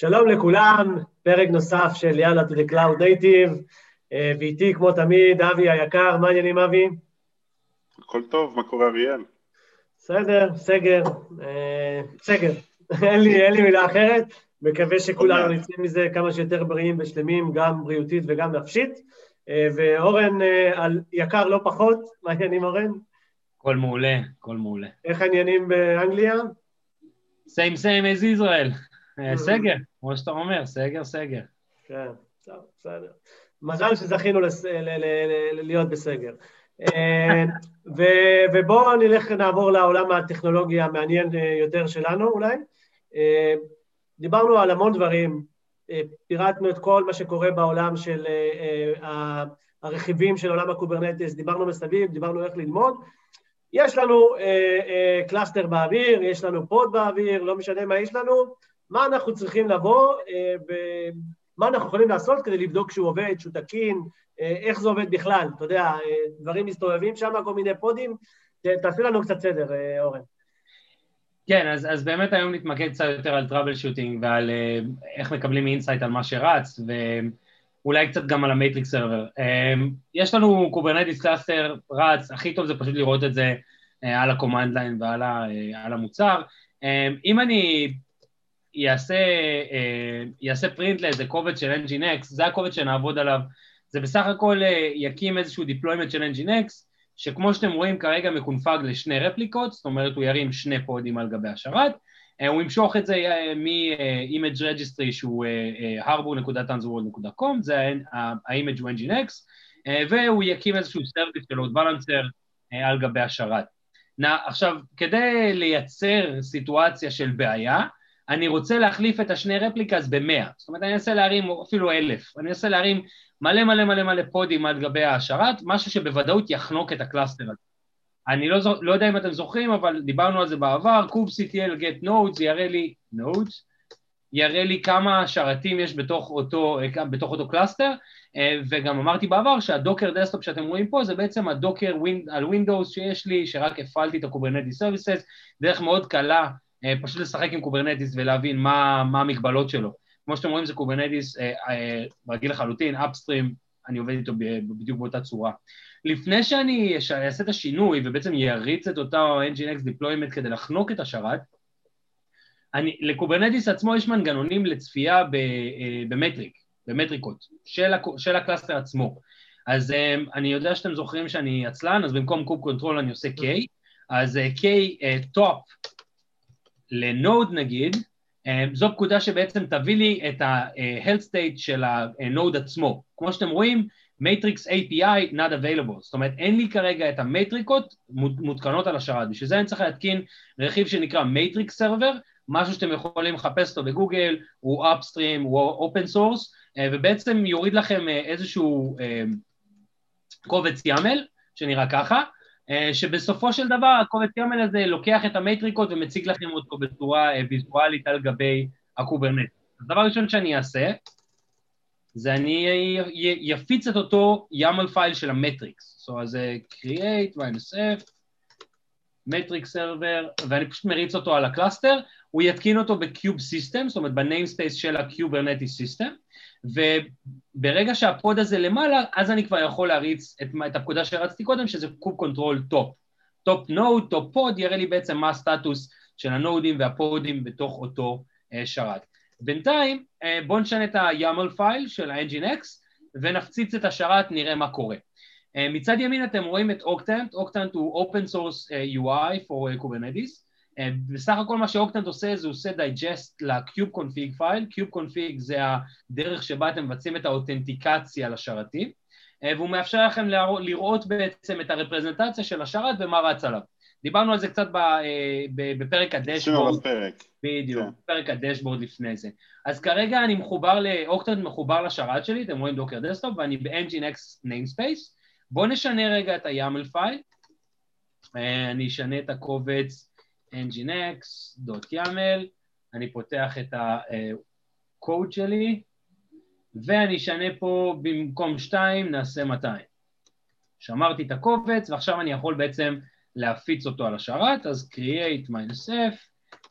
שלום לכולם, פרק נוסף של יאללה to the cloud native, אה, ואיתי כמו תמיד, אבי היקר, מה העניינים אבי? הכל טוב, מה קורה אריאל? בסדר, סגר, אה, סגר, אין לי, אין לי מילה אחרת, מקווה שכולנו נצא מזה כמה שיותר בריאים ושלמים, גם בריאותית וגם נפשית. אה, ואורן יקר לא פחות, מה העניינים אורן? הכל מעולה, הכל מעולה. איך העניינים באנגליה? same same as Israel. אה, סגר, כמו שאתה אומר, סגר, סגר. כן, טוב, בסדר. מזל שזכינו להיות בסגר. אה, ובואו נלך, נעבור לעולם הטכנולוגיה המעניין אה, יותר שלנו אולי. דיברנו על המון דברים, פירטנו את כל מה שקורה בעולם של הרכיבים של עולם ה Kubernetes, דיברנו מסביב, דיברנו איך ללמוד. יש לנו cluster באוויר, יש לנו pod באוויר, לא משנה מה יש לנו, מה אנחנו צריכים לבוא, ומה אה, אנחנו יכולים לעשות כדי לבדוק שהוא עובד, שהוא תקין, אה, איך זה עובד בכלל, אתה יודע, אה, דברים מסתובבים שם, כל מיני פודים, תעשי לנו קצת סדר, אורן. כן, אז, אז באמת היום נתמקד קצת יותר על troubleshooting ועל איך מקבלים insight על מה שרץ, ואולי קצת גם על ה metrics server. יש לנו Kubernetes cluster רץ, הכי טוב זה פשוט לראות את זה על ה-command line ועל המוצר. אם אני יעשה, אה, יעשה print לאיזה קובץ של Nginx, זה הקובץ שנעבוד עליו, זה בסך הכל אה, יקים איזשהו deployment של Nginx, שכמו שאתם רואים כרגע מקונפג לשני רפליקות, זאת אומרת הוא ירים שני פודים על גבי השרת, אה, הוא ימשוך את זה מ-image registry שהוא harbor.tanzuworld.com, זה ה-image הוא Nginx, והוא יקים איזשהו service של load balancer על גבי השרת. עכשיו, כדי לייצר סיטואציה של בעיה, אני רוצה להחליף את השני replicas במאה. זאת אומרת, אני אנסה להרים אפילו אלף. אני אנסה להרים מלא מלא מלא מלא פודים על גבי השרת, משהו שבוודאות יחנוק את ה cluster הזה. אני לא, לא יודע אם אתם זוכרים, אבל דיברנו על זה בעבר, kubectl get nodes יראה לי, nodes, יראה לי כמה שרתים יש בתוך אותו, בתוך אותו cluster, אה, וגם אמרתי בעבר שה-Docker Desktop שאתם רואים פה זה בעצם ה-Docker על Windows שיש לי, שרק הפעלתי את ה-Kubernetes services, דרך מאוד קלה אה, פשוט לשחק עם Kubernetes ולהבין מה, מה המגבלות שלו. כמו שאתם רואים זה Kubernetes אה, אה, רגיל לחלוטין, upstream, אני עובד איתו בדיוק באותה צורה. לפני שאני אעשה את השינוי ובעצם יריץ את אותו Nginx deployment כדי לחנוק את השרת, אני, ל-Kubernetes עצמו יש מנגנונים לצפייה במטריק, במטריקות, של, של ה-cluster עצמו. אז אני יודע שאתם זוכרים שאני עצלן, אז במקום kube control אני עושה K, אז K top ל-node נגיד, אה, זו פקודה שבעצם תביא לי את ה-health state של ה-node עצמו. כמו שאתם רואים, Metrics API not available, זאת אומרת אין לי כרגע את המטריקות מותקנות על השרת, בשביל זה אני צריך להתקין רכיב שנקרא Metrics Server, משהו שאתם יכולים לחפש אותו בגוגל, הוא upstream, הוא open source, אה, ובעצם יוריד לכם אה, איזשהו קובץ YAML שנראה ככה, שבסופו של דבר הקובץ YAML הזה לוקח את המטריקות ומציג לכם אותו בצורה אה, ויזואלית על גבי ה-Kubernetes. הדבר הראשון שאני אעשה, זה אני יפיץ את אותו YAML file של ה-metrics. So, אז create, minus f, metrics server, ואני פשוט מריץ אותו על ה-cluster, הוא יתקין אותו ב-kube system, זאת אומרת ב-namespace של ה-Kubernetes system, וברגע שה-pod הזה למעלה, אז אני כבר יכול להריץ את, את הפקודה שרצתי קודם, שזה kube control top. top node, top pod, יראה לי בעצם מה הסטטוס של ה-nodeים וה-podים בתוך אותו uh, שרת. בינתיים, uh, בואו נשנה את ה-YAML file של ה-Nginx ונפציץ את השרת, נראה מה קורה. Uh, מצד ימין אתם רואים את Octant, Octant הוא Open Source UI for Kubernetes, אה, בסך הכל מה ש-Octant עושה זה הוא עושה digest ל-kube config file, kube config זה הדרך שבה אתם מבצעים את ה-אותנטיקציה לשרתים אה, והוא מאפשר לכם לראות בעצם את הרפרזנטציה של השרת ומה רץ עליו. דיברנו על זה קצת אה, בפרק ה-dashboard. בדיוק, כן. בפרק ה-dashboard לפני זה. אז כרגע אני מחובר, Octant מחובר לשרת שלי, אתם רואים Docker Desktop, ואני ב-Nginx namespace. בואו נשנה רגע את ה-YAML file. אני אשנה את הקובץ nginx.yaml, אני פותח את הקוד שלי, ואני אשנה פה במקום 2 נעשה 200. שמרתי את הקובץ, ועכשיו אני יכול בעצם להפיץ אותו על השרת, אז create-f,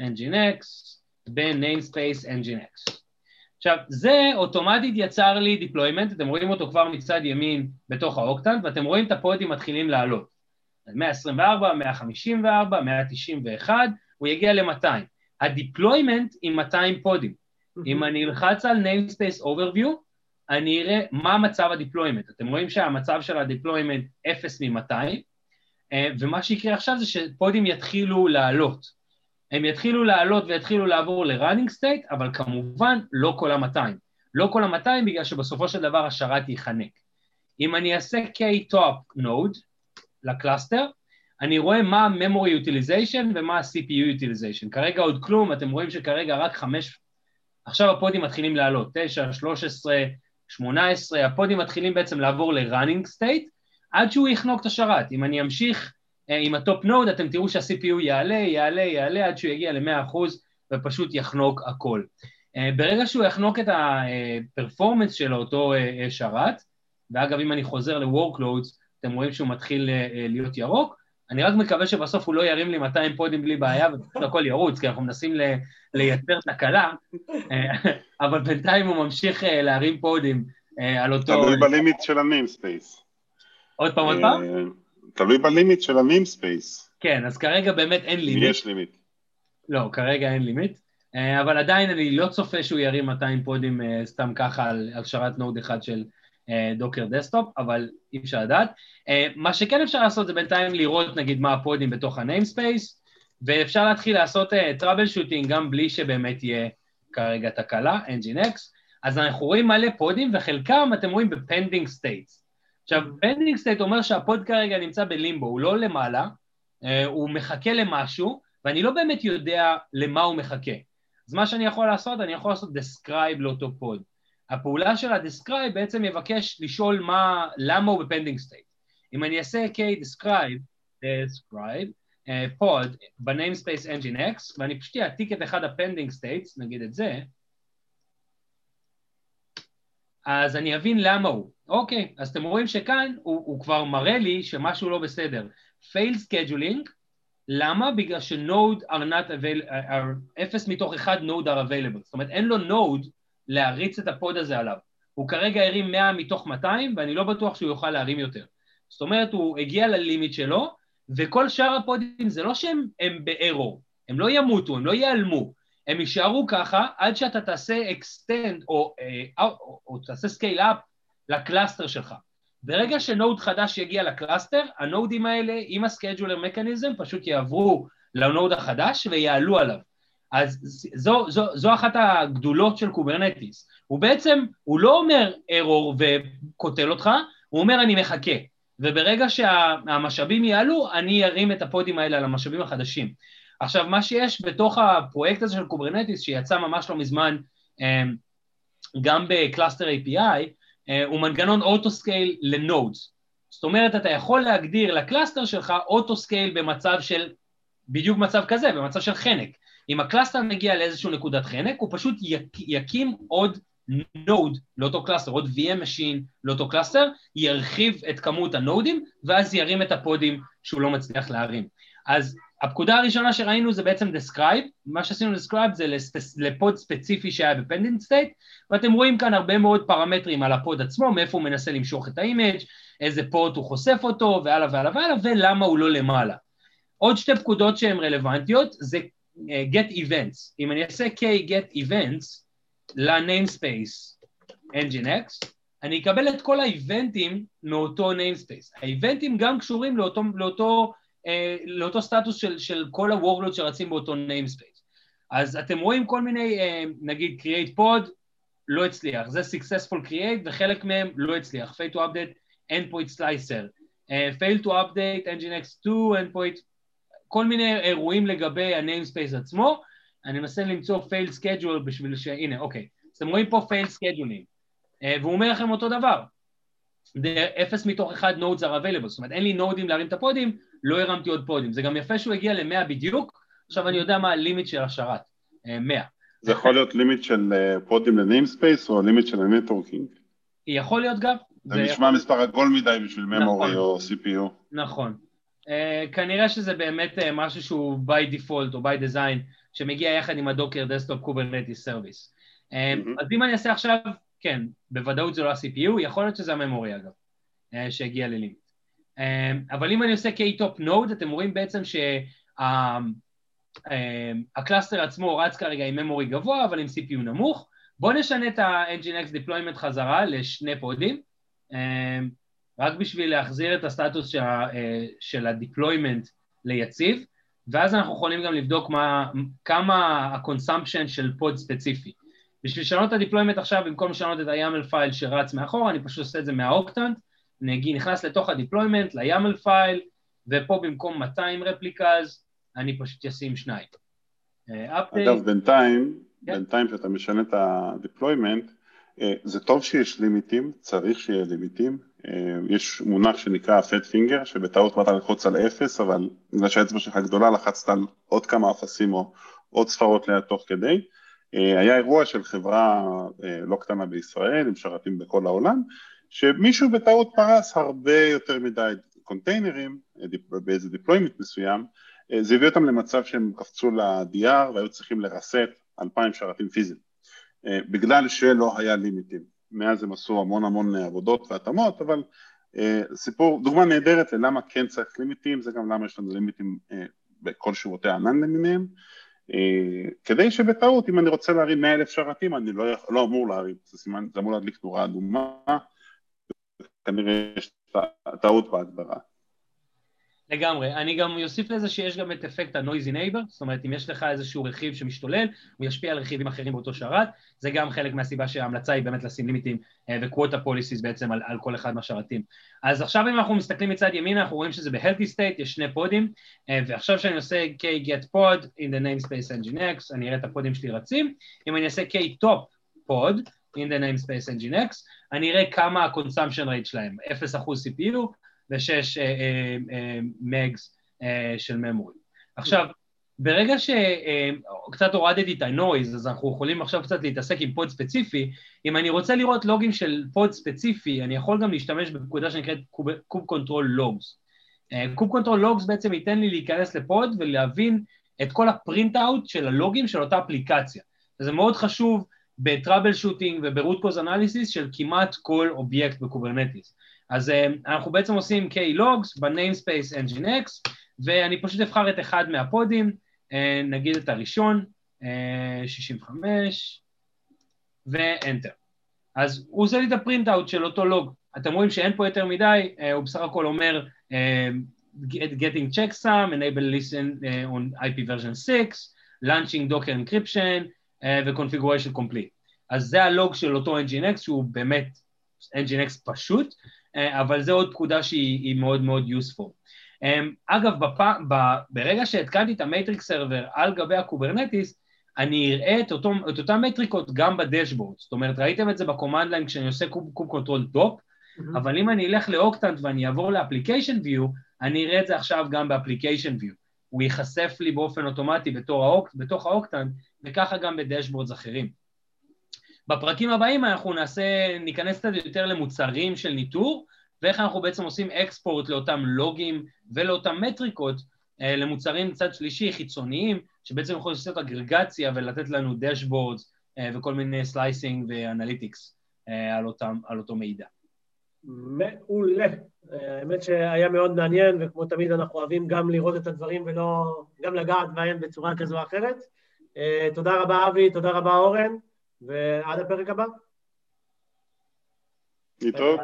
nginx, ב-namespace nginx. עכשיו, זה אוטומטית יצר לי deployment, אתם רואים אותו כבר מצד ימין בתוך ה-Octant, ואתם רואים את ה-podים מתחילים לעלות. 124, 154, 191, הוא יגיע ל-200. ה-deployment עם 200 podים. אם אני אלחץ על namespace overview, אני אראה מה מצב ה-deployment. אתם רואים שהמצב של ה-deployment 0 מ-200, ומה שיקרה עכשיו זה ש-podים יתחילו לעלות. הם יתחילו לעלות ויתחילו לעבור ל-running state, אבל כמובן לא כל ה-200. לא כל ה-200 בגלל שבסופו של דבר השרת ייחנק. אם אני אעשה k-top node ל-cluster, אני רואה מה ה-memory utilization ומה ה-CPU utilization. כרגע עוד כלום, אתם רואים שכרגע רק חמש... עכשיו ה-podים מתחילים לעלות, 9, 13, 18, ה-podים מתחילים בעצם לעבור ל-running state עד שהוא יחנוק את השרת. אם אני אמשיך אה, עם ה-top node, אתם תראו שה-CPU יעלה, יעלה, יעלה עד שהוא יגיע ל-100% ופשוט יחנוק הכל. אה, ברגע שהוא יחנוק את ה-performance של אותו אה, שרת, ואגב, אם אני חוזר ל-workloads, אתם רואים שהוא מתחיל להיות ירוק, אני רק מקווה שבסוף הוא לא ירים לי 200 podים בלי בעיה ופשוט הכל ירוץ, כי אנחנו מנסים לייצר תקלה, אבל בינתיים הוא ממשיך להרים podים על אותו... תלוי ב-limit של ה-namespace. עוד פעם, עוד פעם? תלוי ב-limit של ה-name space. כן, אז כרגע באמת אין limit. יש limit. לא, כרגע אין limit, אה, אבל עדיין אני לא צופה שהוא ירים 200 podים אה, סתם ככה על, על שרת node אחד של Docker אה, Desktop, אבל אי אפשר לדעת. מה שכן אפשר לעשות זה בינתיים לראות נגיד מה ה-podים בתוך space, ואפשר להתחיל לעשות troubleshooting גם בלי שבאמת יהיה כרגע תקלה, Nginx, אז אנחנו רואים מלא podים וחלקם אתם רואים ב-pending states. עכשיו, pending state אומר שה-pod כרגע נמצא בלימבו, הוא לא למעלה, אה, הוא מחכה למשהו, ואני לא באמת יודע למה הוא מחכה. אז מה שאני יכול לעשות, אני יכול לעשות describe לאותו pod. הפעולה של ה-describe בעצם יבקש לשאול מה, למה הוא ב-pending state. אם אני אעשה k-describe, describe, pod uh, ב-namespace nginx, ואני פשוט אעתיק את אחד ה-pending states, נגיד את זה, אז אני אבין למה הוא. אוקיי, אז אתם רואים שכאן הוא, הוא כבר מראה לי שמשהו לא בסדר. fail scheduling, למה? בגלל ש-node are not available, אפס מתוך אחד node are available. זאת אומרת, אין לו node להריץ את הפוד הזה עליו. הוא כרגע הרים 100 מתוך 200, ואני לא בטוח שהוא יוכל להרים יותר. זאת אומרת, הוא הגיע ל-limit שלו, וכל שאר ה-podים זה לא שהם בארור, הם לא ימותו, הם לא ייעלמו. הם יישארו ככה עד שאתה תעשה extend או, או, או, או תעשה scale up ל-cluster שלך. ברגע ש-node חדש יגיע ל-cluster, ה-nodeים האלה עם הסקייג'ולר מקניזם פשוט יעברו ל-node החדש ויעלו עליו. אז זו, זו, זו אחת הגדולות של Kubernetes. הוא בעצם, הוא לא אומר ארור וקוטל אותך, הוא אומר אני מחכה. וברגע שהמשאבים יעלו, אני ארים את הפודים האלה על המשאבים החדשים. עכשיו, מה שיש בתוך הפרויקט הזה של Kubernetes, שיצא ממש לא מזמן אה, גם ב Cluster API, אה, הוא מנגנון auto-scale ל nodes. זאת אומרת, אתה יכול להגדיר ל cluster שלך auto-scale במצב של, בדיוק מצב כזה, במצב של חנק. אם ה cluster מגיע לאיזשהו נקודת חנק, הוא פשוט יקים עוד node לאותו cluster, עוד VM Machine לאותו cluster, ירחיב את כמות הנודים, ואז ירים את הפודים שהוא לא מצליח להרים. אז הפקודה הראשונה שראינו זה בעצם describe, מה שעשינו describe זה לפוד ספציפי שהיה ב pending state, ואתם רואים כאן הרבה מאוד פרמטרים על הפוד עצמו, מאיפה הוא מנסה למשוך את ה image, איזה פורט הוא חושף אותו, והלאה והלאה והלאה, ולמה הוא לא למעלה. עוד שתי פקודות שהן רלוונטיות זה get events. אם אני אעשה k get events ל-namespace nginx, אני אקבל את כל האיבנטים מאותו namespace. האיבנטים גם קשורים לאותו, לאותו אה, לאותו סטטוס של, של כל ה-workload שרצים באותו namespace. אז אתם רואים כל מיני, אה, נגיד create pod, לא הצליח, זה successful create וחלק מהם לא הצליח, fail to update endpoint slicer, uh, fail to update nginx 2 endpoint, כל מיני אירועים לגבי ה-namespace עצמו, אני מנסה למצוא failed schedule בשביל ש... הנה, אוקיי, אז אתם רואים פה failed scheduling, uh, והוא אומר לכם אותו דבר, אפס מתוך אחד nodes are available, זאת אומרת אין לי נודים להרים את הפודים, לא הרמתי עוד פודים. זה גם יפה שהוא הגיע ל-100 בדיוק, עכשיו אני יודע מה ה limit של השרת, 100. אה, זה יכול להיות limit של אה, פודים ל namespace או limit של ה networking? יכול להיות גם. זה נשמע מספר עגול מדי בשביל נכון. או CPU. נכון. Uh, כנראה שזה באמת uh, משהו שהוא by default או by design, שמגיע יחד עם ה Docker Desktop Kubernetes service. אז אם אני אעשה עכשיו, כן, בוודאות זה לא ה-CPU, יכול להיות שזה ה memory אגב, שהגיע ל limit. אבל אם אני עושה k top node, אתם רואים בעצם שה cluster עצמו רץ כרגע עם memory גבוה, אבל עם CPU נמוך. בואו נשנה את ה-Nginx deployment חזרה לשני פודים, רק בשביל להחזיר את הסטטוס של ה-deployment ליציב. ואז אנחנו יכולים גם לבדוק מה, כמה ה-consumption של פוד ספציפי. בשביל לשנות את ה-deployment עכשיו, במקום לשנות את ה-YAML file שרץ מאחורה, אני פשוט עושה את זה מה Octant, אני נכנס לתוך ה-deployment, ל-YAML file, ופה במקום 200 replicas, אני פשוט אשים שניים. אה, אגב, בינתיים, כן. בינתיים שאתה משנה את ה-deployment, אה, זה טוב שיש לימיטים, צריך שיהיה לימיטים, אה, יש מונח שנקרא fat finger, שבטעות באת ללחוץ על אפס, אבל בגלל שהאצבע שלך גדולה לחצת על עוד כמה אפסים או עוד ספרות ליד תוך כדי. אה, היה אירוע של חברה אה, לא קטנה בישראל, עם שרתים בכל העולם, שמישהו בטעות פרס הרבה יותר מדי קונטיינרים באיזה deployment מסוים, זה הביא אותם למצב שהם קפצו ל-DR והיו צריכים לרסט 2,000 שרתים פיזיים, בגלל שלא היה לימיטים. מאז הם עשו המון המון עבודות והתאמות, אבל אה, סיפור, דוגמה נהדרת ללמה כן צריך לימיטים, זה גם למה יש לנו לימיטים אה, בכל שירותי הענן למיניהם, אה, כדי שבטעות, אם אני רוצה להרים 100 אלף שרתים, אני לא, לא אמור להרים, זה סימן, זה אמור להדליק נורה אדומה, כנראה יש טעות בהגדרה. לגמרי. אני גם אוסיף לזה שיש גם את אפקט ה-noisy neighbor, זאת אומרת, אם יש לך איזשהו רכיב שמשתולל, הוא ישפיע על רכיבים אחרים באותו שרת, זה גם חלק מהסיבה שההמלצה היא באמת לשים limit-ים ו-quota policies בעצם על, על כל אחד מהשרתים. אז עכשיו אם אנחנו מסתכלים מצד ימין, אנחנו רואים שזה ב-healthy state, יש שני פודים, אה, ועכשיו שאני עושה k get pod in the namespace nginx, אני אראה את הפודים שלי רצים, אם אני אעשה k top pod in the namespace nginx, אני אראה כמה ה-consumption rate שלהם, 0% CPU, ו-6 מגס אה, אה, אה, של memory. עכשיו, ברגע שקצת הורדתי את ה noise, אז אנחנו יכולים עכשיו קצת להתעסק עם פוד ספציפי. אם אני רוצה לראות לוגים של פוד ספציפי, אני יכול גם להשתמש בפקודה שנקראת kube control logs. kube control logs בעצם ייתן לי להיכנס לפוד ולהבין את כל ה print out של הלוגים של אותה אפליקציה. זה מאוד חשוב ב troubleshooting וב root cause analysis של כמעט כל אובייקט ב Kubernetes. אז אה, אנחנו בעצם עושים K-Logs ב-namespace nginx, ואני פשוט אבחר את אחד מהפודים, אה, נגיד את הראשון, 65, אה, ו-Enter. אז הוא עושה לי את הפרינט אאוט של אותו לוג. אתם רואים שאין פה יותר מדי, הוא בסך הכל אומר getting checksum, enable listen on IP version 6, launching docker encryption ו-configuration complete. אז זה הלוג של אותו nginx שהוא באמת nginx פשוט, אבל זו עוד פקודה שהיא מאוד מאוד useful. אמ, אגב, בפ... ב... ברגע שהתקנתי את ה metric server על גבי ה Kubernetes, אני אראה את, אותו, את אותן מטריקות גם בדשבורד. זאת אומרת, ראיתם את זה ב command line כשאני עושה kube, kube control top, mm-hmm. אבל אם אני אלך ל Octant ואני אעבור ל application view, אני אראה את זה עכשיו גם ב application view. הוא ייחשף לי באופן אוטומטי בתור ה Oc, בתוך ה Octant, וככה גם ב dashboards אחרים. בפרקים הבאים אנחנו נעשה, ניכנס קצת יותר למוצרים של ניטור, ואיך אנחנו בעצם עושים export לאותם לוגים ולאותם מטריקות אה, למוצרים מצד שלישי, חיצוניים, שבעצם יכולים לעשות אגרגציה ולתת לנו dashboards אה, וכל מיני slicing ו analytics אה, על, על אותו מידע. מעולה. האמת שהיה מאוד מעניין, וכמו תמיד אנחנו אוהבים גם לראות את הדברים ולא, גם לגעת בהם בצורה כזו או אחרת. תודה רבה אבי, תודה רבה אורן. ועד הפרק הבא. להתראות.